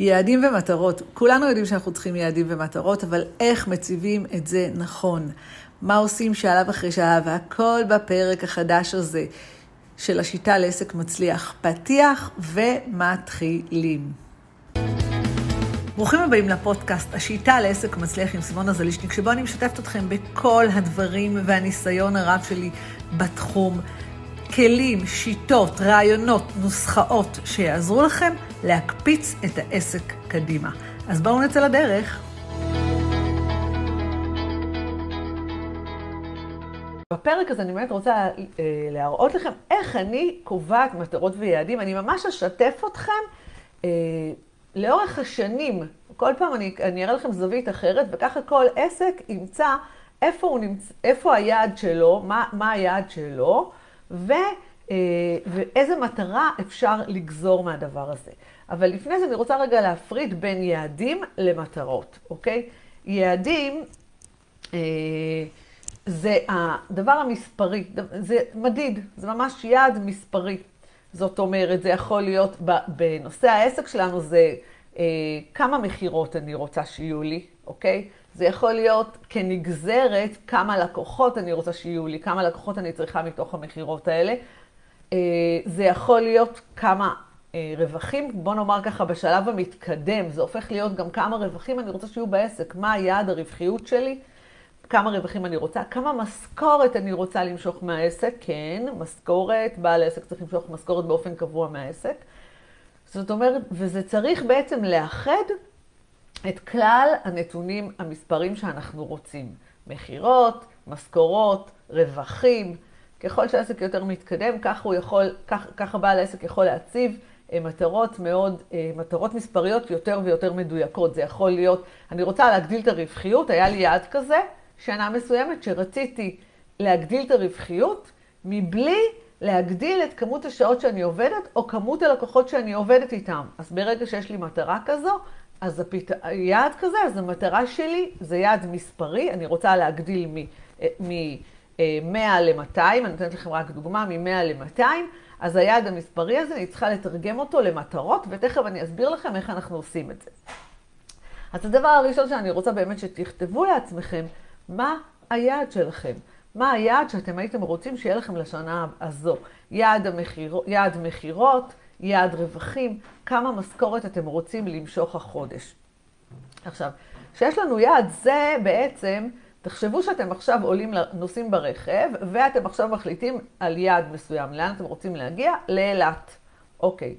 יעדים ומטרות. כולנו יודעים שאנחנו צריכים יעדים ומטרות, אבל איך מציבים את זה נכון? מה עושים שלב אחרי שלב? והכל בפרק החדש הזה של השיטה לעסק מצליח. פתיח ומתחילים. ברוכים הבאים לפודקאסט, השיטה לעסק מצליח עם סימונה זלישניק, שבו אני משתפת אתכם בכל הדברים והניסיון הרב שלי בתחום. כלים, שיטות, רעיונות, נוסחאות שיעזרו לכם להקפיץ את העסק קדימה. אז בואו נצא לדרך. בפרק הזה אני באמת רוצה אה, להראות לכם איך אני קובעת מטרות ויעדים. אני ממש אשתף אתכם אה, לאורך השנים. כל פעם אני, אני אראה לכם זווית אחרת, וככה כל עסק ימצא איפה, נמצא, איפה היעד שלו, מה, מה היעד שלו, ו, אה, ואיזה מטרה אפשר לגזור מהדבר הזה. אבל לפני זה אני רוצה רגע להפריד בין יעדים למטרות, אוקיי? יעדים אה, זה הדבר המספרי, זה מדיד, זה ממש יעד מספרי. זאת אומרת, זה יכול להיות, בנושא העסק שלנו זה אה, כמה מכירות אני רוצה שיהיו לי, אוקיי? זה יכול להיות כנגזרת כמה לקוחות אני רוצה שיהיו לי, כמה לקוחות אני צריכה מתוך המכירות האלה. אה, זה יכול להיות כמה אה, רווחים, בוא נאמר ככה, בשלב המתקדם, זה הופך להיות גם כמה רווחים אני רוצה שיהיו בעסק, מה היעד הרווחיות שלי, כמה רווחים אני רוצה, כמה משכורת אני רוצה למשוך מהעסק, כן, משכורת, בעל העסק צריך למשוך משכורת באופן קבוע מהעסק. זאת אומרת, וזה צריך בעצם לאחד את כלל הנתונים המספרים שאנחנו רוצים. מכירות, משכורות, רווחים. ככל שהעסק יותר מתקדם, ככה הוא יכול, כך, ככה בעל העסק יכול להציב אה, מטרות מאוד, אה, מטרות מספריות יותר ויותר מדויקות. זה יכול להיות, אני רוצה להגדיל את הרווחיות, היה לי יעד כזה, שנה מסוימת שרציתי להגדיל את הרווחיות, מבלי להגדיל את כמות השעות שאני עובדת, או כמות הלקוחות שאני עובדת איתם. אז ברגע שיש לי מטרה כזו, אז הפת... יעד כזה, אז המטרה שלי זה יעד מספרי, אני רוצה להגדיל מ-100 אה, ל-200, אני נותנת לכם רק דוגמה, מ-100 ל-200, אז היעד המספרי הזה, אני צריכה לתרגם אותו למטרות, ותכף אני אסביר לכם איך אנחנו עושים את זה. אז הדבר הראשון שאני רוצה באמת שתכתבו לעצמכם, מה היעד שלכם? מה היעד שאתם הייתם רוצים שיהיה לכם לשנה הזו? יעד מכירות, יעד רווחים, כמה משכורת אתם רוצים למשוך החודש. עכשיו, כשיש לנו יעד זה בעצם, תחשבו שאתם עכשיו עולים, נוסעים ברכב, ואתם עכשיו מחליטים על יעד מסוים. לאן אתם רוצים להגיע? לאילת. אוקיי.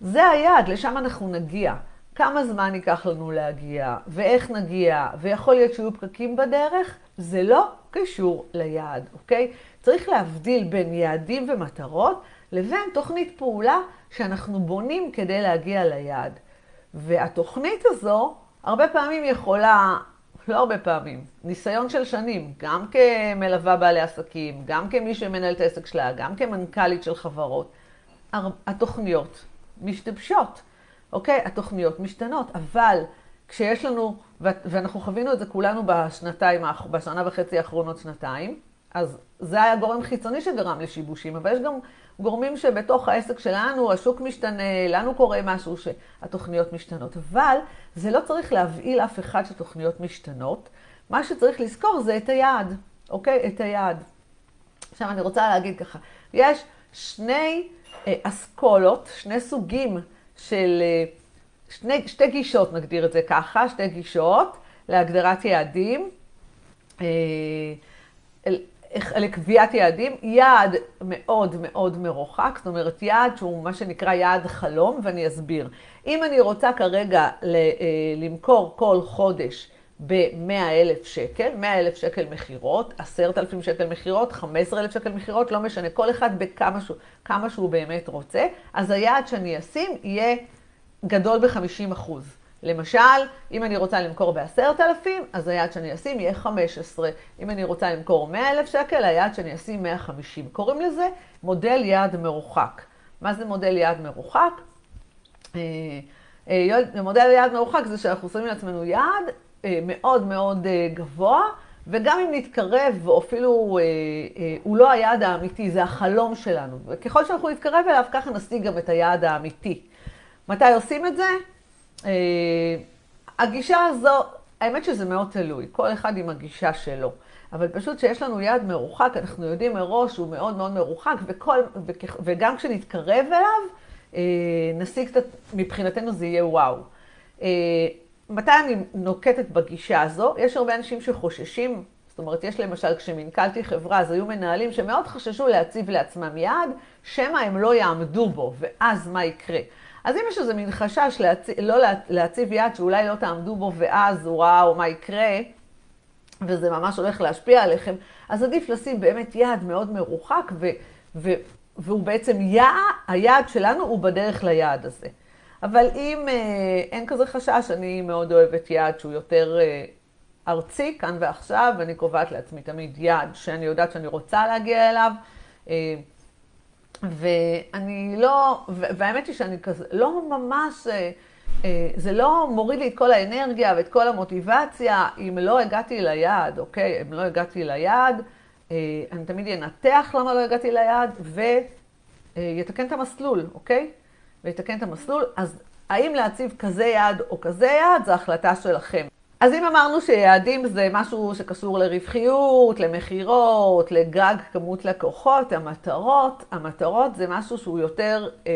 זה היעד, לשם אנחנו נגיע. כמה זמן ייקח לנו להגיע, ואיך נגיע, ויכול להיות שיהיו פקקים בדרך, זה לא קשור ליעד, אוקיי? צריך להבדיל בין יעדים ומטרות לבין תוכנית פעולה שאנחנו בונים כדי להגיע ליעד. והתוכנית הזו הרבה פעמים יכולה, לא הרבה פעמים, ניסיון של שנים, גם כמלווה בעלי עסקים, גם כמי שמנהל את העסק שלה, גם כמנכ"לית של חברות. התוכניות משתבשות, אוקיי? התוכניות משתנות, אבל כשיש לנו, ואנחנו חווינו את זה כולנו בשנתיים, בשנה וחצי האחרונות, שנתיים, אז זה היה גורם חיצוני שגרם לשיבושים, אבל יש גם גורמים שבתוך העסק שלנו, השוק משתנה, לנו קורה משהו שהתוכניות משתנות. אבל זה לא צריך להבהיל אף אחד שתוכניות משתנות. מה שצריך לזכור זה את היעד, אוקיי? את היעד. עכשיו אני רוצה להגיד ככה, יש שני אה, אסכולות, שני סוגים של, אה, שני, שתי גישות, נגדיר את זה ככה, שתי גישות להגדרת יעדים. אה, לקביעת יעדים, יעד מאוד מאוד מרוחק, זאת אומרת יעד שהוא מה שנקרא יעד חלום, ואני אסביר. אם אני רוצה כרגע אה, למכור כל חודש ב-100 אלף שקל, 100 אלף שקל מכירות, 10,000 שקל מכירות, 15,000 שקל מכירות, לא משנה, כל אחד בכמה שהוא, כמה שהוא באמת רוצה, אז היעד שאני אשים יהיה גדול ב-50 אחוז. למשל, אם אני רוצה למכור ב-10,000, אז היעד שאני אשים יהיה 15. אם אני רוצה למכור 100,000 שקל, היעד שאני אשים 150. קוראים לזה מודל יעד מרוחק. מה זה מודל יעד מרוחק? אה, אה, מודל יעד מרוחק זה שאנחנו שמים לעצמנו יעד אה, מאוד מאוד גבוה, וגם אם נתקרב, או אפילו הוא לא היעד האמיתי, זה החלום שלנו. וככל שאנחנו נתקרב אליו, ככה נשיג גם את היעד האמיתי. מתי עושים את זה? הגישה הזו, האמת שזה מאוד תלוי, כל אחד עם הגישה שלו. אבל פשוט שיש לנו יעד מרוחק, אנחנו יודעים מראש שהוא מאוד מאוד מרוחק, וכל, וגם כשנתקרב אליו, נשיג קצת, מבחינתנו זה יהיה וואו. מתי אני נוקטת בגישה הזו? יש הרבה אנשים שחוששים, זאת אומרת, יש למשל, כשמנכלתי חברה, אז היו מנהלים שמאוד חששו להציב לעצמם יעד, שמא הם לא יעמדו בו, ואז מה יקרה? אז אם יש איזה מין חשש להציב, לא להציב יעד שאולי לא תעמדו בו, ואז וואו, מה יקרה, וזה ממש הולך להשפיע עליכם, אז עדיף לשים באמת יעד מאוד מרוחק, ו, ו, והוא בעצם יעד, היעד שלנו הוא בדרך ליעד הזה. אבל אם אה, אין כזה חשש, אני מאוד אוהבת יעד שהוא יותר אה, ארצי, כאן ועכשיו, ואני קובעת לעצמי תמיד יעד שאני יודעת שאני רוצה להגיע אליו. אה, ואני לא, והאמת היא שאני כזה, לא ממש, אה, אה, זה לא מוריד לי את כל האנרגיה ואת כל המוטיבציה אם לא הגעתי ליעד, אוקיי? אם לא הגעתי ליעד, אה, אני תמיד אנתח למה לא הגעתי ליעד ויתקן את המסלול, אוקיי? ויתקן את המסלול. אז האם להציב כזה יעד או כזה יעד, זו החלטה שלכם. אז אם אמרנו שיעדים זה משהו שקשור לרווחיות, למכירות, לגג כמות לקוחות, המטרות, המטרות זה משהו שהוא יותר אה,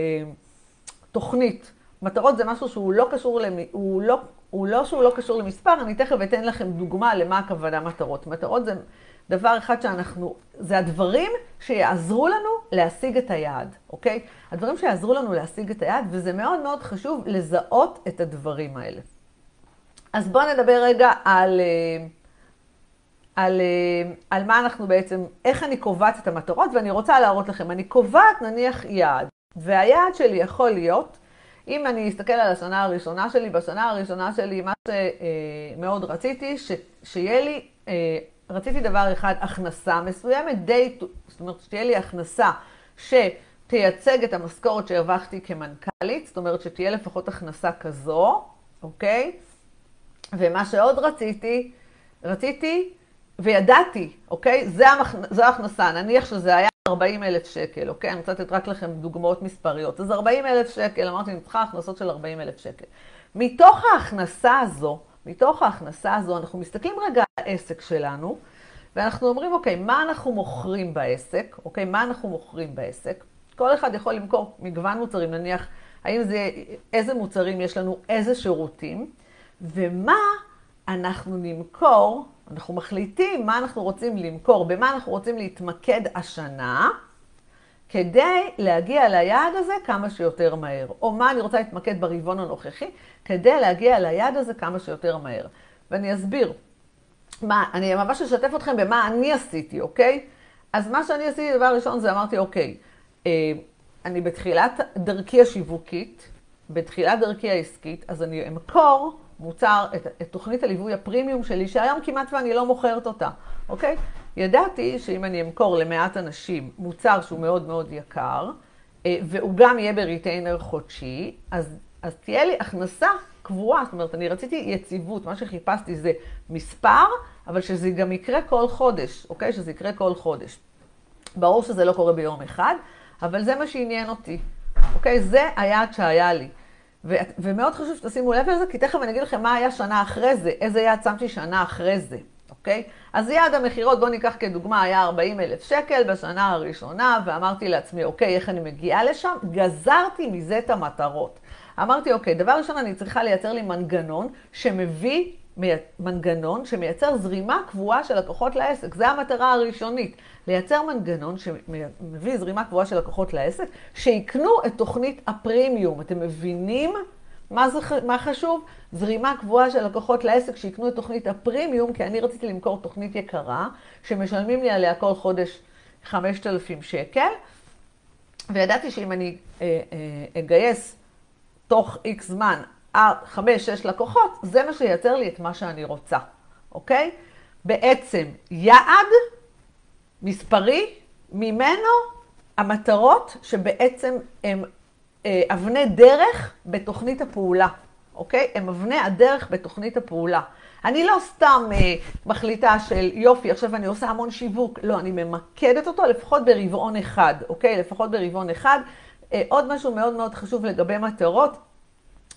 תוכנית. מטרות זה משהו שהוא לא קשור, למ... הוא לא, הוא לא שהוא לא קשור למספר, אני תכף אתן לכם דוגמה למה הכוונה מטרות. מטרות זה דבר אחד שאנחנו, זה הדברים שיעזרו לנו להשיג את היעד, אוקיי? הדברים שיעזרו לנו להשיג את היעד, וזה מאוד מאוד חשוב לזהות את הדברים האלה. אז בואו נדבר רגע על, אה, על, אה, על מה אנחנו בעצם, איך אני קובעת את המטרות, ואני רוצה להראות לכם. אני קובעת נניח יעד, והיעד שלי יכול להיות, אם אני אסתכל על השנה הראשונה שלי, בשנה הראשונה שלי, מה שמאוד רציתי, ש, שיהיה לי, אה, רציתי דבר אחד, הכנסה מסוימת, די, זאת אומרת, שתהיה לי הכנסה שתייצג את המשכורת שהרווחתי כמנכ"לית, זאת אומרת שתהיה לפחות הכנסה כזו, אוקיי? ומה שעוד רציתי, רציתי וידעתי, אוקיי? זה ההכנסה, נניח שזה היה 40 אלף שקל, אוקיי? אני רוצה לתת רק לכם דוגמאות מספריות. אז 40 אלף שקל, אמרתי, אני צריכה הכנסות של 40 אלף שקל. מתוך ההכנסה הזו, מתוך ההכנסה הזו, אנחנו מסתכלים רגע על העסק שלנו, ואנחנו אומרים, אוקיי, מה אנחנו מוכרים בעסק? אוקיי, מה אנחנו מוכרים בעסק? כל אחד יכול למכור מגוון מוצרים, נניח, האם זה, איזה מוצרים יש לנו, איזה שירותים. ומה אנחנו נמכור, אנחנו מחליטים מה אנחנו רוצים למכור, במה אנחנו רוצים להתמקד השנה, כדי להגיע ליעד הזה כמה שיותר מהר. או מה אני רוצה להתמקד ברבעון הנוכחי, כדי להגיע ליעד הזה כמה שיותר מהר. ואני אסביר. מה, אני ממש אשתף אתכם במה אני עשיתי, אוקיי? אז מה שאני עשיתי, דבר ראשון, זה אמרתי, אוקיי, אה, אני בתחילת דרכי השיווקית, בתחילת דרכי העסקית, אז אני אמכור מוצר, את, את תוכנית הליווי הפרימיום שלי, שהיום כמעט ואני לא מוכרת אותה, אוקיי? ידעתי שאם אני אמכור למעט אנשים מוצר שהוא מאוד מאוד יקר, אה, והוא גם יהיה בריטיינר חודשי, אז, אז תהיה לי הכנסה קבועה, זאת אומרת, אני רציתי יציבות, מה שחיפשתי זה מספר, אבל שזה גם יקרה כל חודש, אוקיי? שזה יקרה כל חודש. ברור שזה לא קורה ביום אחד, אבל זה מה שעניין אותי, אוקיי? זה היעד שהיה לי. ומאוד חשוב שתשימו לב לזה, כי תכף אני אגיד לכם מה היה שנה אחרי זה, איזה יעד שמתי שנה אחרי זה, אוקיי? אז יעד המכירות, בואו ניקח כדוגמה, היה 40 אלף שקל בשנה הראשונה, ואמרתי לעצמי, אוקיי, איך אני מגיעה לשם? גזרתי מזה את המטרות. אמרתי, אוקיי, דבר ראשון, אני צריכה לייצר לי מנגנון שמביא מנגנון שמייצר זרימה קבועה של לקוחות לעסק. זו המטרה הראשונית, לייצר מנגנון שמביא זרימה קבועה של לקוחות לעסק, שיקנו את תוכנית הפרימיום. אתם מבינים מה, זה, מה חשוב? זרימה קבועה של לקוחות לעסק שיקנו את תוכנית הפרימיום, כי אני רציתי למכור תוכנית יקרה, שמשלמים לי עליה כל חודש 5,000 שקל, וידעתי שאם אני אה, אה, אגייס תוך איקס זמן חמש, שש לקוחות, זה מה שייצר לי את מה שאני רוצה, אוקיי? בעצם יעד מספרי, ממנו המטרות שבעצם הן אה, אבני דרך בתוכנית הפעולה, אוקיי? הן אבני הדרך בתוכנית הפעולה. אני לא סתם אה, מחליטה של יופי, עכשיו אני עושה המון שיווק, לא, אני ממקדת אותו לפחות ברבעון אחד, אוקיי? לפחות ברבעון אחד. אה, עוד משהו מאוד מאוד חשוב לגבי מטרות,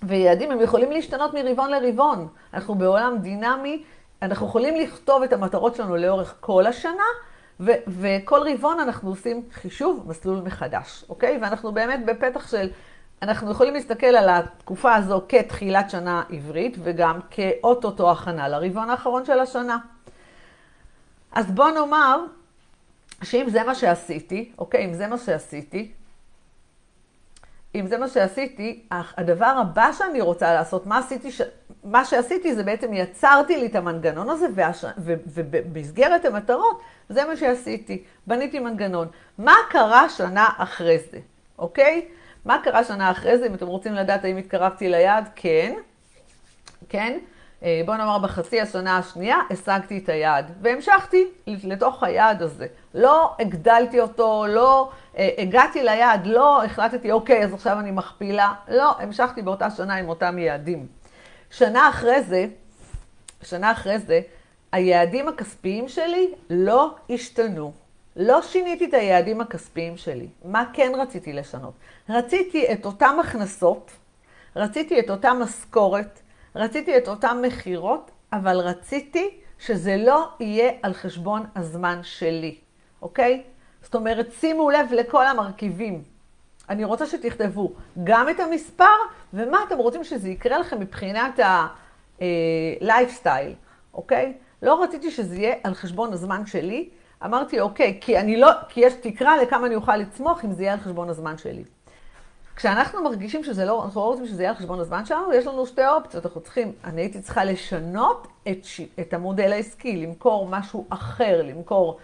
ויעדים הם יכולים להשתנות מרבעון לרבעון. אנחנו בעולם דינמי, אנחנו יכולים לכתוב את המטרות שלנו לאורך כל השנה, ו- וכל רבעון אנחנו עושים חישוב מסלול מחדש, אוקיי? ואנחנו באמת בפתח של, אנחנו יכולים להסתכל על התקופה הזו כתחילת שנה עברית, וגם כאו-טו-טו הכנה לרבעון האחרון של השנה. אז בוא נאמר שאם זה מה שעשיתי, אוקיי, אם זה מה שעשיתי, אם זה מה שעשיתי, הדבר הבא שאני רוצה לעשות, מה עשיתי, ש... מה שעשיתי זה בעצם יצרתי לי את המנגנון הזה, והש... ובמסגרת המטרות, זה מה שעשיתי. בניתי מנגנון. מה קרה שנה אחרי זה, אוקיי? מה קרה שנה אחרי זה? אם אתם רוצים לדעת האם התקרבתי ליעד, כן. כן. אה, בוא נאמר בחצי השנה השנייה, השגתי את היעד, והמשכתי לתוך היעד הזה. לא הגדלתי אותו, לא הגעתי ליעד, לא החלטתי, אוקיי, אז עכשיו אני מכפילה. לא, המשכתי באותה שנה עם אותם יעדים. שנה אחרי זה, שנה אחרי זה, היעדים הכספיים שלי לא השתנו. לא שיניתי את היעדים הכספיים שלי. מה כן רציתי לשנות? רציתי את אותן הכנסות, רציתי את אותה משכורת, רציתי את אותן מכירות, אבל רציתי שזה לא יהיה על חשבון הזמן שלי, אוקיי? זאת אומרת, שימו לב לכל המרכיבים. אני רוצה שתכתבו גם את המספר ומה אתם רוצים שזה יקרה לכם מבחינת ה-lifestyle, אוקיי? לא רציתי שזה יהיה על חשבון הזמן שלי. אמרתי, אוקיי, כי אני לא, כי יש תקרה לכמה אני אוכל לצמוח אם זה יהיה על חשבון הזמן שלי. כשאנחנו מרגישים שזה לא, אנחנו לא רוצים שזה יהיה על חשבון הזמן שלנו, יש לנו שתי אופציות. אנחנו צריכים, אני הייתי צריכה לשנות את, את המודל העסקי, למכור משהו אחר, למכור, אה,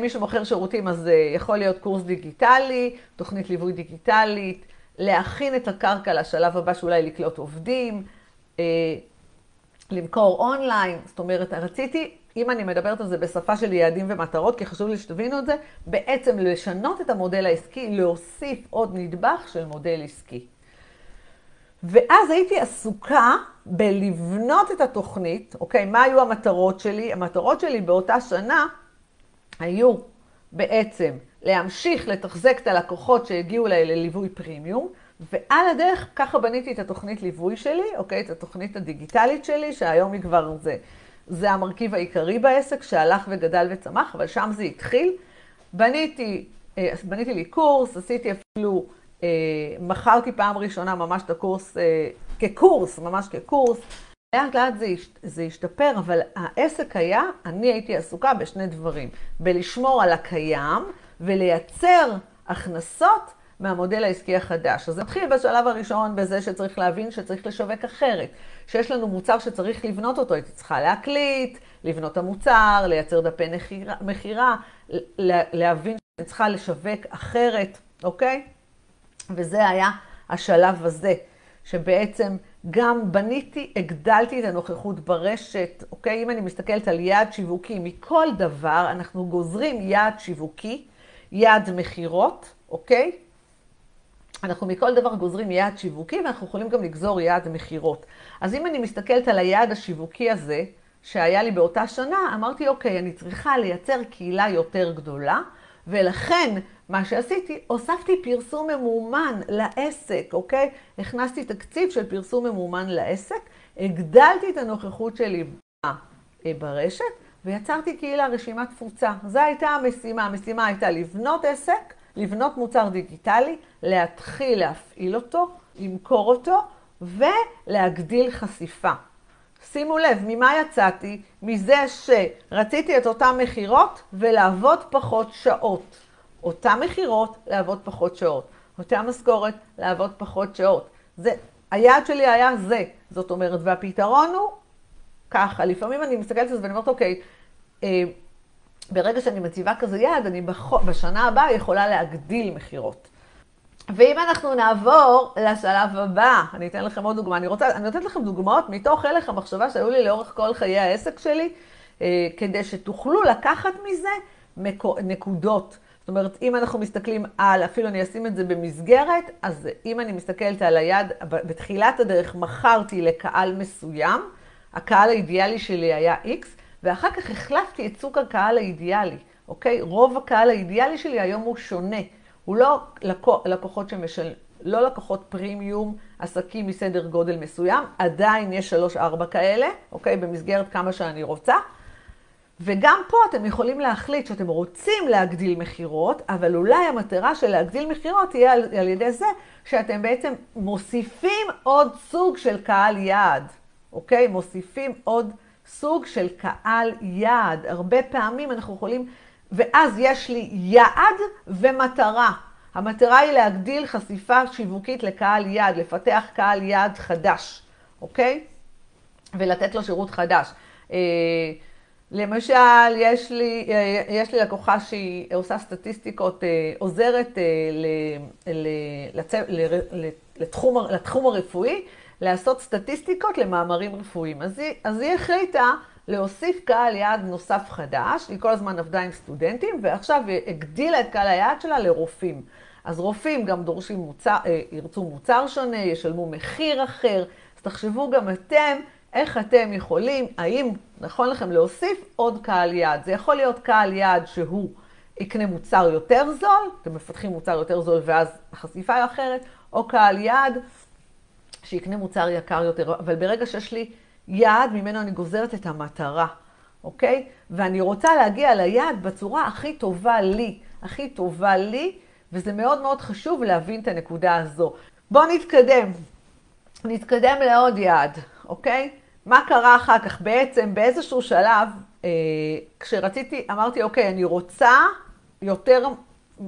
מי שמוכר שירותים אז אה, יכול להיות קורס דיגיטלי, תוכנית ליווי דיגיטלית, להכין את הקרקע לשלב הבא שאולי לקלוט עובדים, אה, למכור אונליין, זאת אומרת, רציתי אם אני מדברת על זה בשפה של יעדים ומטרות, כי חשוב לי שתבינו את זה, בעצם לשנות את המודל העסקי, להוסיף עוד נדבך של מודל עסקי. ואז הייתי עסוקה בלבנות את התוכנית, אוקיי, מה היו המטרות שלי? המטרות שלי באותה שנה היו בעצם להמשיך לתחזק את הלקוחות שהגיעו אליי לליווי פרימיום, ועל הדרך ככה בניתי את התוכנית ליווי שלי, אוקיי, את התוכנית הדיגיטלית שלי, שהיום היא כבר זה. זה המרכיב העיקרי בעסק שהלך וגדל וצמח, אבל שם זה התחיל. בניתי, אה, בניתי לי קורס, עשיתי אפילו, אה, מכרתי פעם ראשונה ממש את הקורס אה, כקורס, ממש כקורס. לאט לאט זה, זה השתפר, אבל העסק היה, אני הייתי עסוקה בשני דברים. בלשמור על הקיים ולייצר הכנסות מהמודל העסקי החדש. אז נתחיל בשלב הראשון בזה שצריך להבין שצריך לשווק אחרת. שיש לנו מוצר שצריך לבנות אותו, הייתי צריכה להקליט, לבנות את המוצר, לייצר דפי מכירה, להבין שאני צריכה לשווק אחרת, אוקיי? וזה היה השלב הזה, שבעצם גם בניתי, הגדלתי את הנוכחות ברשת, אוקיי? אם אני מסתכלת על יעד שיווקי, מכל דבר אנחנו גוזרים יעד שיווקי, יעד מכירות, אוקיי? אנחנו מכל דבר גוזרים יעד שיווקי ואנחנו יכולים גם לגזור יעד מכירות. אז אם אני מסתכלת על היעד השיווקי הזה, שהיה לי באותה שנה, אמרתי, אוקיי, אני צריכה לייצר קהילה יותר גדולה, ולכן מה שעשיתי, הוספתי פרסום ממומן לעסק, אוקיי? הכנסתי תקציב של פרסום ממומן לעסק, הגדלתי את הנוכחות שלי ברשת, ויצרתי קהילה רשימת תפוצה. זו הייתה המשימה. המשימה הייתה לבנות עסק, לבנות מוצר דיגיטלי, להתחיל להפעיל אותו, למכור אותו ולהגדיל חשיפה. שימו לב, ממה יצאתי? מזה שרציתי את אותן מכירות ולעבוד פחות שעות. אותן מכירות, לעבוד פחות שעות. אותה משכורת, לעבוד פחות שעות. זה, היעד שלי היה זה. זאת אומרת, והפתרון הוא ככה. לפעמים אני מסתכלת על זה ואני אומרת, אוקיי, אה, ברגע שאני מציבה כזה יעד, אני בח... בשנה הבאה יכולה להגדיל מכירות. ואם אנחנו נעבור לשלב הבא, אני אתן לכם עוד דוגמה. אני רוצה, אני נותנת לכם דוגמאות מתוך הלך המחשבה שהיו לי לאורך כל חיי העסק שלי, אה, כדי שתוכלו לקחת מזה נקודות. זאת אומרת, אם אנחנו מסתכלים על, אפילו אני אשים את זה במסגרת, אז אם אני מסתכלת על היד, בתחילת הדרך מכרתי לקהל מסוים, הקהל האידיאלי שלי היה X, ואחר כך החלפתי את סוג הקהל האידיאלי, אוקיי? רוב הקהל האידיאלי שלי היום הוא שונה. הוא לא לקוח, לקוחות שמשל... לא לקוחות פרימיום, עסקים מסדר גודל מסוים, עדיין יש 3-4 כאלה, אוקיי? במסגרת כמה שאני רוצה. וגם פה אתם יכולים להחליט שאתם רוצים להגדיל מכירות, אבל אולי המטרה של להגדיל מכירות תהיה על, על ידי זה שאתם בעצם מוסיפים עוד סוג של קהל יעד, אוקיי? מוסיפים עוד סוג של קהל יעד. הרבה פעמים אנחנו יכולים, ואז יש לי יעד ומטרה. המטרה היא להגדיל חשיפה שיווקית לקהל יעד, לפתח קהל יעד חדש, אוקיי? ולתת לו שירות חדש. אה, למשל, יש לי, יש לי לקוחה שהיא עושה סטטיסטיקות, אה, עוזרת אה, לתחום, לתחום הרפואי, לעשות סטטיסטיקות למאמרים רפואיים. אז היא, אז היא החליטה להוסיף קהל יעד נוסף חדש, היא כל הזמן עבדה עם סטודנטים, ועכשיו היא הגדילה את קהל היעד שלה לרופאים. אז רופאים גם דורשים מוצר, אה, ירצו מוצר שונה, ישלמו מחיר אחר, אז תחשבו גם אתם איך אתם יכולים, האם נכון לכם להוסיף עוד קהל יעד. זה יכול להיות קהל יעד שהוא יקנה מוצר יותר זול, אתם מפתחים מוצר יותר זול ואז החשיפה היא אחרת, או קהל יעד שיקנה מוצר יקר יותר. אבל ברגע שיש לי יעד, ממנו אני גוזרת את המטרה, אוקיי? ואני רוצה להגיע ליעד בצורה הכי טובה לי, הכי טובה לי, וזה מאוד מאוד חשוב להבין את הנקודה הזו. בואו נתקדם. נתקדם לעוד יעד, אוקיי? מה קרה אחר כך? בעצם באיזשהו שלב, אה, כשרציתי, אמרתי, אוקיי, אני רוצה יותר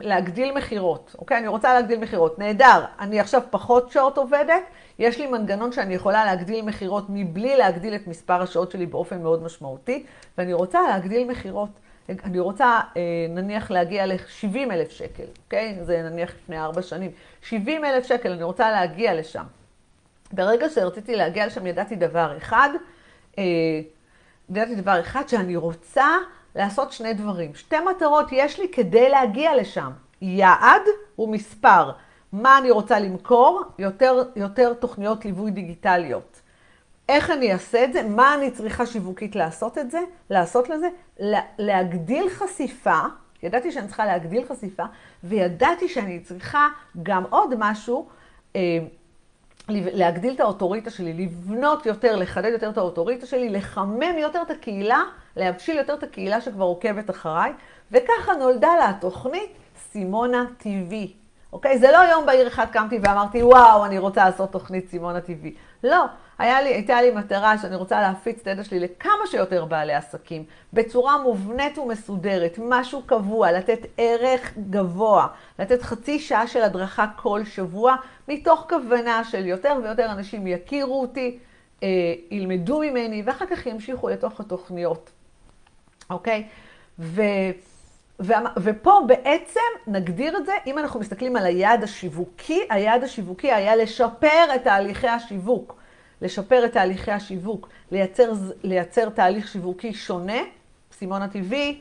להגדיל מכירות, אוקיי? אני רוצה להגדיל מכירות. נהדר, אני עכשיו פחות שעות עובדת, יש לי מנגנון שאני יכולה להגדיל מכירות מבלי להגדיל את מספר השעות שלי באופן מאוד משמעותי, ואני רוצה להגדיל מכירות. אני רוצה אה, נניח להגיע ל-70 אלף שקל, אוקיי? זה נניח לפני ארבע שנים. 70 אלף שקל, אני רוצה להגיע לשם. ברגע שרציתי להגיע לשם ידעתי דבר אחד, אה, ידעתי דבר אחד שאני רוצה לעשות שני דברים. שתי מטרות יש לי כדי להגיע לשם. יעד ומספר. מה אני רוצה למכור? יותר, יותר תוכניות ליווי דיגיטליות. איך אני אעשה את זה? מה אני צריכה שיווקית לעשות את זה? לעשות לזה? להגדיל חשיפה. ידעתי שאני צריכה להגדיל חשיפה, וידעתי שאני צריכה גם עוד משהו. להגדיל את האוטוריטה שלי, לבנות יותר, לחדד יותר את האוטוריטה שלי, לחמם יותר את הקהילה, להבשיל יותר את הקהילה שכבר עוקבת אחריי, וככה נולדה לה התוכנית סימונה TV. אוקיי? זה לא יום בהיר אחד קמתי ואמרתי, וואו, אני רוצה לעשות תוכנית סימונה TV. לא, היה לי, הייתה לי מטרה שאני רוצה להפיץ את הידע שלי לכמה שיותר בעלי עסקים, בצורה מובנית ומסודרת, משהו קבוע, לתת ערך גבוה, לתת חצי שעה של הדרכה כל שבוע, מתוך כוונה של יותר ויותר אנשים יכירו אותי, אה, ילמדו ממני, ואחר כך ימשיכו לתוך התוכניות, אוקיי? ו... ופה בעצם נגדיר את זה, אם אנחנו מסתכלים על היעד השיווקי, היעד השיווקי היה לשפר את תהליכי השיווק. לשפר את תהליכי השיווק, לייצר, לייצר תהליך שיווקי שונה, סימון הטבעי,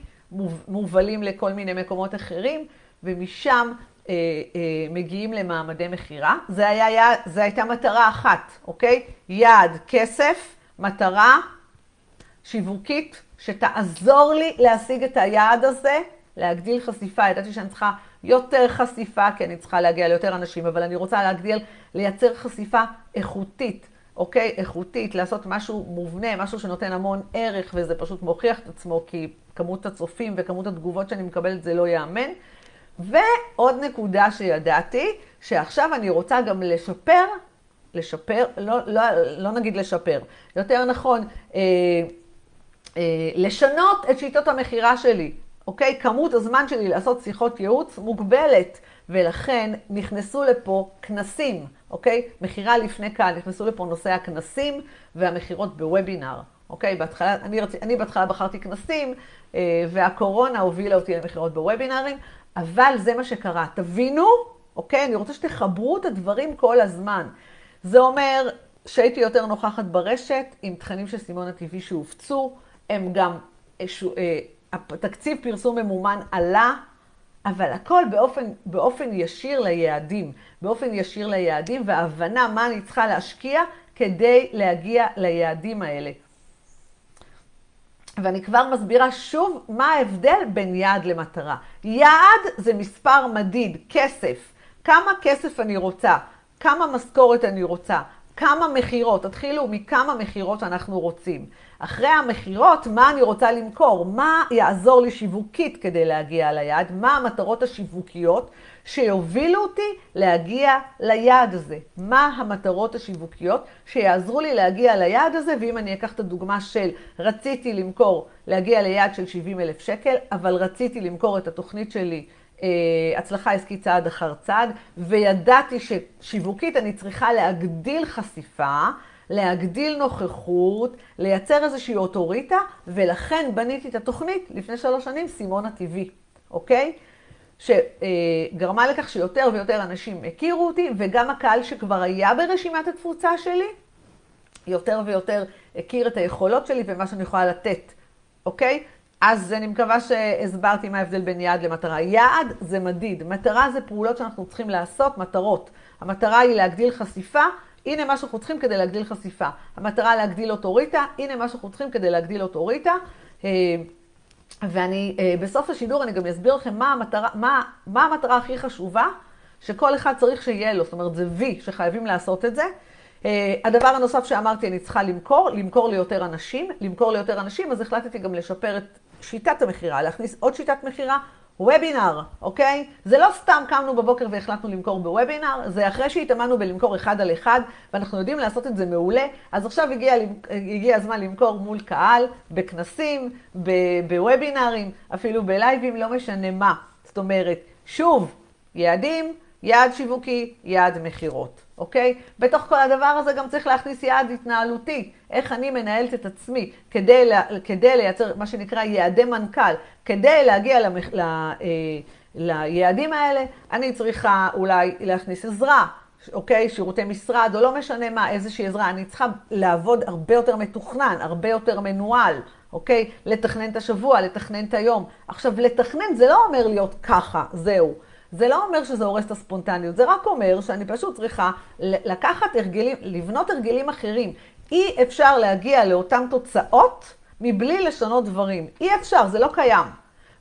מובלים לכל מיני מקומות אחרים, ומשם אה, אה, מגיעים למעמדי מכירה. זו הייתה מטרה אחת, אוקיי? יעד כסף, מטרה שיווקית שתעזור לי להשיג את היעד הזה, להגדיל חשיפה. ידעתי שאני צריכה יותר חשיפה, כי אני צריכה להגיע ליותר אנשים, אבל אני רוצה להגדיל, לייצר חשיפה איכותית. אוקיי, איכותית, לעשות משהו מובנה, משהו שנותן המון ערך, וזה פשוט מוכיח את עצמו, כי כמות הצופים וכמות התגובות שאני מקבלת זה לא ייאמן. ועוד נקודה שידעתי, שעכשיו אני רוצה גם לשפר, לשפר, לא, לא, לא נגיד לשפר, יותר נכון, אה, אה, לשנות את שיטות המכירה שלי, אוקיי? כמות הזמן שלי לעשות שיחות ייעוץ מוגבלת, ולכן נכנסו לפה כנסים. אוקיי? מכירה לפני קהל, נכנסו לפה נושא הכנסים והמכירות בוובינר, אוקיי? בהתחלה, אני, רצ... אני בהתחלה בחרתי כנסים, אה, והקורונה הובילה אותי למכירות בוובינרים, אבל זה מה שקרה. תבינו, אוקיי? אני רוצה שתחברו את הדברים כל הזמן. זה אומר שהייתי יותר נוכחת ברשת עם תכנים של סימון הטבעי שהופצו, הם גם, אה, התקציב פרסום ממומן עלה, אבל הכל באופן, באופן ישיר ליעדים, באופן ישיר ליעדים, והבנה מה אני צריכה להשקיע כדי להגיע ליעדים האלה. ואני כבר מסבירה שוב מה ההבדל בין יעד למטרה. יעד זה מספר מדיד, כסף. כמה כסף אני רוצה? כמה משכורת אני רוצה, כמה מכירות, תתחילו מכמה מכירות שאנחנו רוצים. אחרי המכירות, מה אני רוצה למכור, מה יעזור לי שיווקית כדי להגיע ליעד, מה המטרות השיווקיות שיובילו אותי להגיע ליעד הזה. מה המטרות השיווקיות שיעזרו לי להגיע ליעד הזה, ואם אני אקח את הדוגמה של רציתי למכור, להגיע ליעד של 70 אלף שקל, אבל רציתי למכור את התוכנית שלי הצלחה עסקית צעד אחר צעד, וידעתי ששיווקית אני צריכה להגדיל חשיפה, להגדיל נוכחות, לייצר איזושהי אוטוריטה, ולכן בניתי את התוכנית לפני שלוש שנים, סימון הטבעי, אוקיי? שגרמה לכך שיותר ויותר אנשים הכירו אותי, וגם הקהל שכבר היה ברשימת התפוצה שלי, יותר ויותר הכיר את היכולות שלי ומה שאני יכולה לתת, אוקיי? אז אני מקווה שהסברתי מה ההבדל בין יעד למטרה. יעד זה מדיד, מטרה זה פעולות שאנחנו צריכים לעשות, מטרות. המטרה היא להגדיל חשיפה, הנה מה שאנחנו צריכים כדי להגדיל חשיפה. המטרה להגדיל אוטוריטה, הנה מה שאנחנו צריכים כדי להגדיל אוטוריטה. אה, ואני, אה, בסוף השידור אני גם אסביר לכם מה המטרה, מה, מה המטרה הכי חשובה שכל אחד צריך שיהיה לו, זאת אומרת זה וי שחייבים לעשות את זה. אה, הדבר הנוסף שאמרתי, אני צריכה למכור, למכור ליותר אנשים, למכור ליותר אנשים, אז החלטתי גם לשפר את שיטת המכירה, להכניס עוד שיטת מכירה, וובינר, אוקיי? זה לא סתם קמנו בבוקר והחלטנו למכור בוובינר, זה אחרי שהתאמנו בלמכור אחד על אחד, ואנחנו יודעים לעשות את זה מעולה, אז עכשיו הגיע, הגיע הזמן למכור מול קהל, בכנסים, בוובינרים, אפילו בלייבים, לא משנה מה. זאת אומרת, שוב, יעדים, יעד שיווקי, יעד מכירות. אוקיי? בתוך כל הדבר הזה גם צריך להכניס יעד התנהלותי, איך אני מנהלת את עצמי כדי, לה, כדי לייצר מה שנקרא יעדי מנכ"ל, כדי להגיע למח, ל, אה, ליעדים האלה, אני צריכה אולי להכניס עזרה, אוקיי? שירותי משרד, או לא משנה מה, איזושהי עזרה. אני צריכה לעבוד הרבה יותר מתוכנן, הרבה יותר מנוהל, אוקיי? לתכנן את השבוע, לתכנן את היום. עכשיו, לתכנן זה לא אומר להיות ככה, זהו. זה לא אומר שזה הורס את הספונטניות, זה רק אומר שאני פשוט צריכה לקחת הרגלים, לבנות הרגלים אחרים. אי אפשר להגיע לאותן תוצאות מבלי לשנות דברים. אי אפשר, זה לא קיים.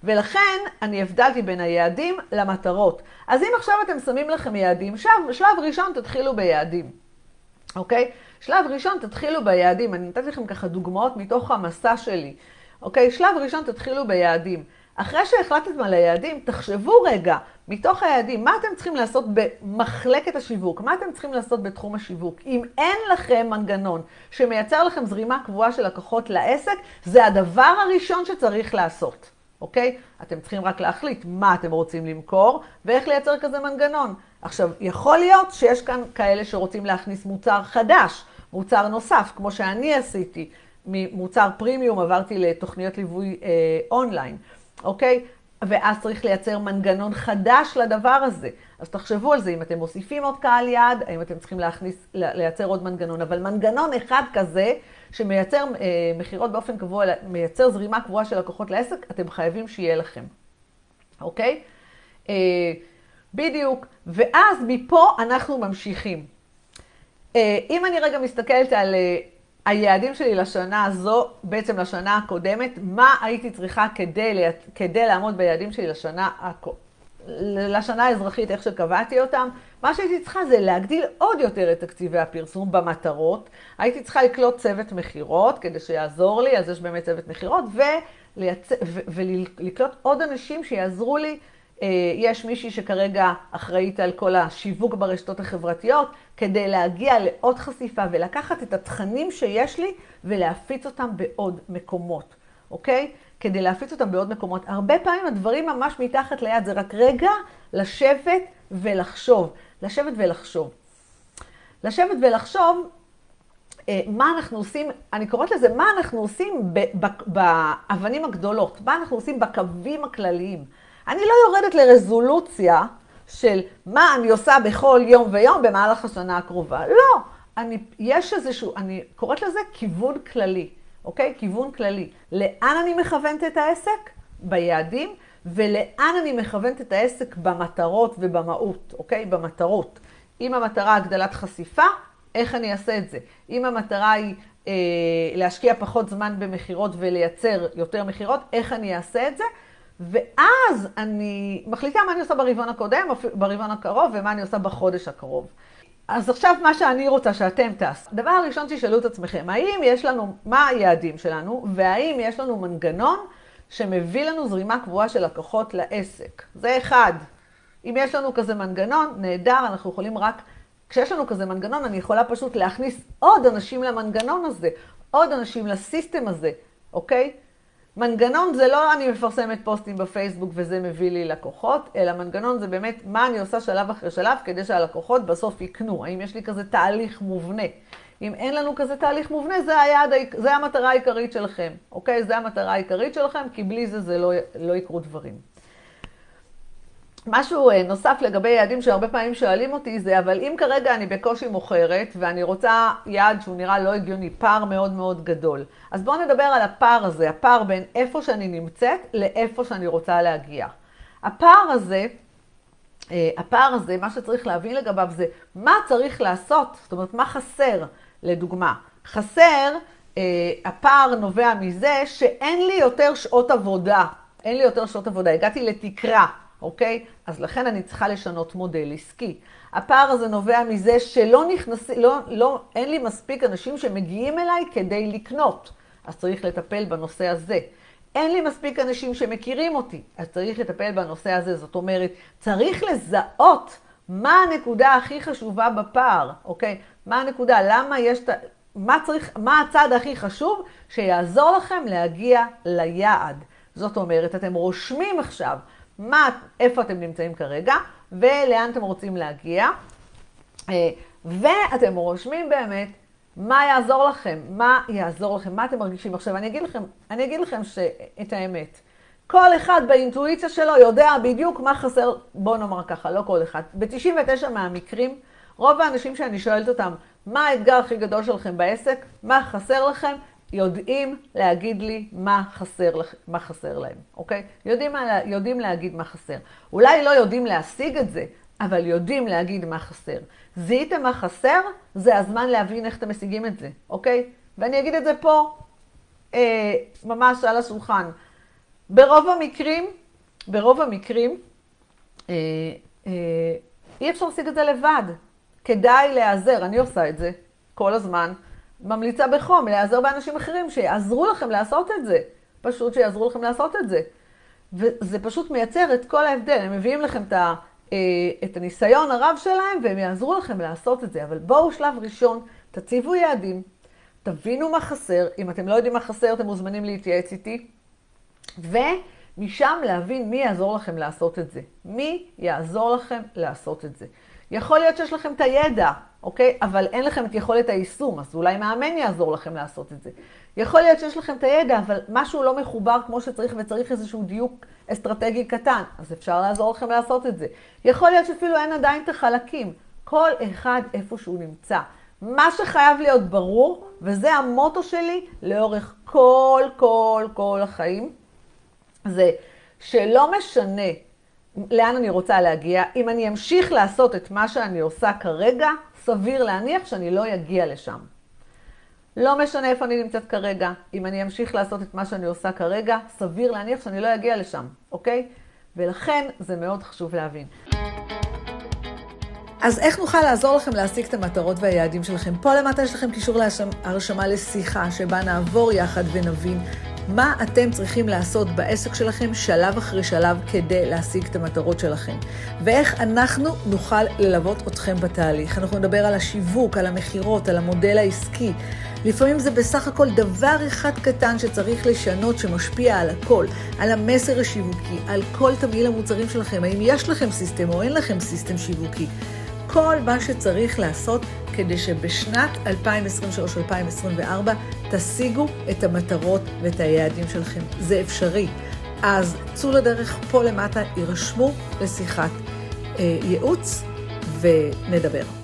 ולכן אני הבדלתי בין היעדים למטרות. אז אם עכשיו אתם שמים לכם יעדים, שלב, שלב ראשון תתחילו ביעדים, אוקיי? שלב ראשון תתחילו ביעדים. אני נתתי לכם ככה דוגמאות מתוך המסע שלי, אוקיי? שלב ראשון תתחילו ביעדים. אחרי שהחלטתם על היעדים, תחשבו רגע, מתוך היעדים, מה אתם צריכים לעשות במחלקת השיווק? מה אתם צריכים לעשות בתחום השיווק? אם אין לכם מנגנון שמייצר לכם זרימה קבועה של לקוחות לעסק, זה הדבר הראשון שצריך לעשות, אוקיי? אתם צריכים רק להחליט מה אתם רוצים למכור ואיך לייצר כזה מנגנון. עכשיו, יכול להיות שיש כאן כאלה שרוצים להכניס מוצר חדש, מוצר נוסף, כמו שאני עשיתי. ממוצר פרימיום עברתי לתוכניות ליווי אה, אונליין. אוקיי? ואז צריך לייצר מנגנון חדש לדבר הזה. אז תחשבו על זה, אם אתם מוסיפים עוד קהל יעד, האם אתם צריכים להכניס, לייצר עוד מנגנון. אבל מנגנון אחד כזה, שמייצר אה, מכירות באופן קבוע, מייצר זרימה קבועה של לקוחות לעסק, אתם חייבים שיהיה לכם, אוקיי? אה, בדיוק. ואז מפה אנחנו ממשיכים. אה, אם אני רגע מסתכלת על אה, היעדים שלי לשנה הזו, בעצם לשנה הקודמת, מה הייתי צריכה כדי, כדי לעמוד ביעדים שלי לשנה, לשנה האזרחית, איך שקבעתי אותם? מה שהייתי צריכה זה להגדיל עוד יותר את תקציבי הפרסום במטרות. הייתי צריכה לקלוט צוות מכירות כדי שיעזור לי, אז יש באמת צוות מכירות, ולקלוט עוד אנשים שיעזרו לי יש מישהי שכרגע אחראית על כל השיווק ברשתות החברתיות, כדי להגיע לעוד חשיפה ולקחת את התכנים שיש לי ולהפיץ אותם בעוד מקומות, אוקיי? כדי להפיץ אותם בעוד מקומות. הרבה פעמים הדברים ממש מתחת ליד, זה רק רגע לשבת ולחשוב. לשבת ולחשוב. לשבת ולחשוב אה, מה אנחנו עושים, אני קוראת לזה, מה אנחנו עושים באבנים הגדולות, מה אנחנו עושים בקווים הכלליים. אני לא יורדת לרזולוציה של מה אני עושה בכל יום ויום במהלך השנה הקרובה. לא, אני, יש איזשהו, אני קוראת לזה כיוון כללי, אוקיי? כיוון כללי. לאן אני מכוונת את העסק? ביעדים, ולאן אני מכוונת את העסק במטרות ובמהות, אוקיי? במטרות. אם המטרה הגדלת חשיפה, איך אני אעשה את זה? אם המטרה היא אה, להשקיע פחות זמן במכירות ולייצר יותר מכירות, איך אני אעשה את זה? ואז אני מחליטה מה אני עושה ברבעון הקודם, ברבעון הקרוב, ומה אני עושה בחודש הקרוב. אז עכשיו מה שאני רוצה שאתם תעשו. דבר הראשון תשאלו את עצמכם, האם יש לנו, מה היעדים שלנו, והאם יש לנו מנגנון שמביא לנו זרימה קבועה של לקוחות לעסק. זה אחד. אם יש לנו כזה מנגנון, נהדר, אנחנו יכולים רק, כשיש לנו כזה מנגנון, אני יכולה פשוט להכניס עוד אנשים למנגנון הזה, עוד אנשים לסיסטם הזה, אוקיי? מנגנון זה לא אני מפרסמת פוסטים בפייסבוק וזה מביא לי לקוחות, אלא מנגנון זה באמת מה אני עושה שלב אחרי שלב כדי שהלקוחות בסוף יקנו. האם יש לי כזה תהליך מובנה? אם אין לנו כזה תהליך מובנה, זה, היעד, זה המטרה העיקרית שלכם, אוקיי? זה המטרה העיקרית שלכם, כי בלי זה זה לא, לא יקרו דברים. משהו אה, נוסף לגבי יעדים שהרבה פעמים שואלים אותי זה, אבל אם כרגע אני בקושי מוכרת ואני רוצה יעד שהוא נראה לא הגיוני, פער מאוד מאוד גדול, אז בואו נדבר על הפער הזה, הפער בין איפה שאני נמצאת לאיפה שאני רוצה להגיע. הפער הזה, אה, הפער הזה, מה שצריך להבין לגביו זה מה צריך לעשות, זאת אומרת, מה חסר, לדוגמה. חסר, אה, הפער נובע מזה שאין לי יותר שעות עבודה. אין לי יותר שעות עבודה, הגעתי לתקרה. אוקיי? אז לכן אני צריכה לשנות מודל עסקי. הפער הזה נובע מזה שלא נכנסים, לא, לא, אין לי מספיק אנשים שמגיעים אליי כדי לקנות, אז צריך לטפל בנושא הזה. אין לי מספיק אנשים שמכירים אותי, אז צריך לטפל בנושא הזה. זאת אומרת, צריך לזהות מה הנקודה הכי חשובה בפער, אוקיי? מה הנקודה, למה יש, מה צריך, מה הצעד הכי חשוב שיעזור לכם להגיע ליעד. זאת אומרת, אתם רושמים עכשיו מה, איפה אתם נמצאים כרגע, ולאן אתם רוצים להגיע. אה, ואתם רושמים באמת מה יעזור לכם, מה יעזור לכם, מה אתם מרגישים. עכשיו, אני אגיד לכם, אני אגיד לכם את האמת. כל אחד באינטואיציה שלו יודע בדיוק מה חסר, בואו נאמר ככה, לא כל אחד. ב-99 מהמקרים, רוב האנשים שאני שואלת אותם, מה האתגר הכי גדול שלכם בעסק, מה חסר לכם, יודעים להגיד לי מה חסר, מה חסר להם, אוקיי? יודעים, יודעים להגיד מה חסר. אולי לא יודעים להשיג את זה, אבל יודעים להגיד מה חסר. זיהיתם מה חסר? זה הזמן להבין איך אתם משיגים את זה, אוקיי? ואני אגיד את זה פה, אה, ממש על השולחן. ברוב המקרים, ברוב המקרים, אה, אה, אי אפשר להשיג את זה לבד. כדאי להיעזר, אני עושה את זה כל הזמן. ממליצה בחום להיעזר באנשים אחרים שיעזרו לכם לעשות את זה. פשוט שיעזרו לכם לעשות את זה. וזה פשוט מייצר את כל ההבדל. הם מביאים לכם את, ה, אה, את הניסיון הרב שלהם והם יעזרו לכם לעשות את זה. אבל בואו שלב ראשון, תציבו יעדים, תבינו מה חסר. אם אתם לא יודעים מה חסר, אתם מוזמנים להתייעץ איתי. ומשם להבין מי יעזור לכם לעשות את זה. מי יעזור לכם לעשות את זה. יכול להיות שיש לכם את הידע, אוקיי? אבל אין לכם את יכולת היישום, אז אולי מאמן יעזור לכם לעשות את זה. יכול להיות שיש לכם את הידע, אבל משהו לא מחובר כמו שצריך וצריך איזשהו דיוק אסטרטגי קטן, אז אפשר לעזור לכם לעשות את זה. יכול להיות שאפילו אין עדיין את החלקים. כל אחד איפה שהוא נמצא. מה שחייב להיות ברור, וזה המוטו שלי לאורך כל, כל, כל החיים, זה שלא משנה לאן אני רוצה להגיע, אם אני אמשיך לעשות את מה שאני עושה כרגע, סביר להניח שאני לא אגיע לשם. לא משנה איפה אני נמצאת כרגע, אם אני אמשיך לעשות את מה שאני עושה כרגע, סביר להניח שאני לא אגיע לשם, אוקיי? ולכן זה מאוד חשוב להבין. אז איך נוכל לעזור לכם להשיג את המטרות והיעדים שלכם? פה למטה יש לכם קישור להרשמה לשיחה, שבה נעבור יחד ונבין מה אתם צריכים לעשות בעסק שלכם שלב אחרי שלב כדי להשיג את המטרות שלכם, ואיך אנחנו נוכל ללוות אתכם בתהליך. אנחנו נדבר על השיווק, על המכירות, על המודל העסקי. לפעמים זה בסך הכל דבר אחד קטן שצריך לשנות, שמשפיע על הכל, על המסר השיווקי, על כל תמהיל המוצרים שלכם, האם יש לכם system או אין לכם system שיווקי. כל מה שצריך לעשות כדי שבשנת 2023-2024 תשיגו את המטרות ואת היעדים שלכם. זה אפשרי. אז צאו לדרך פה למטה, הירשמו לשיחת אה, ייעוץ ונדבר.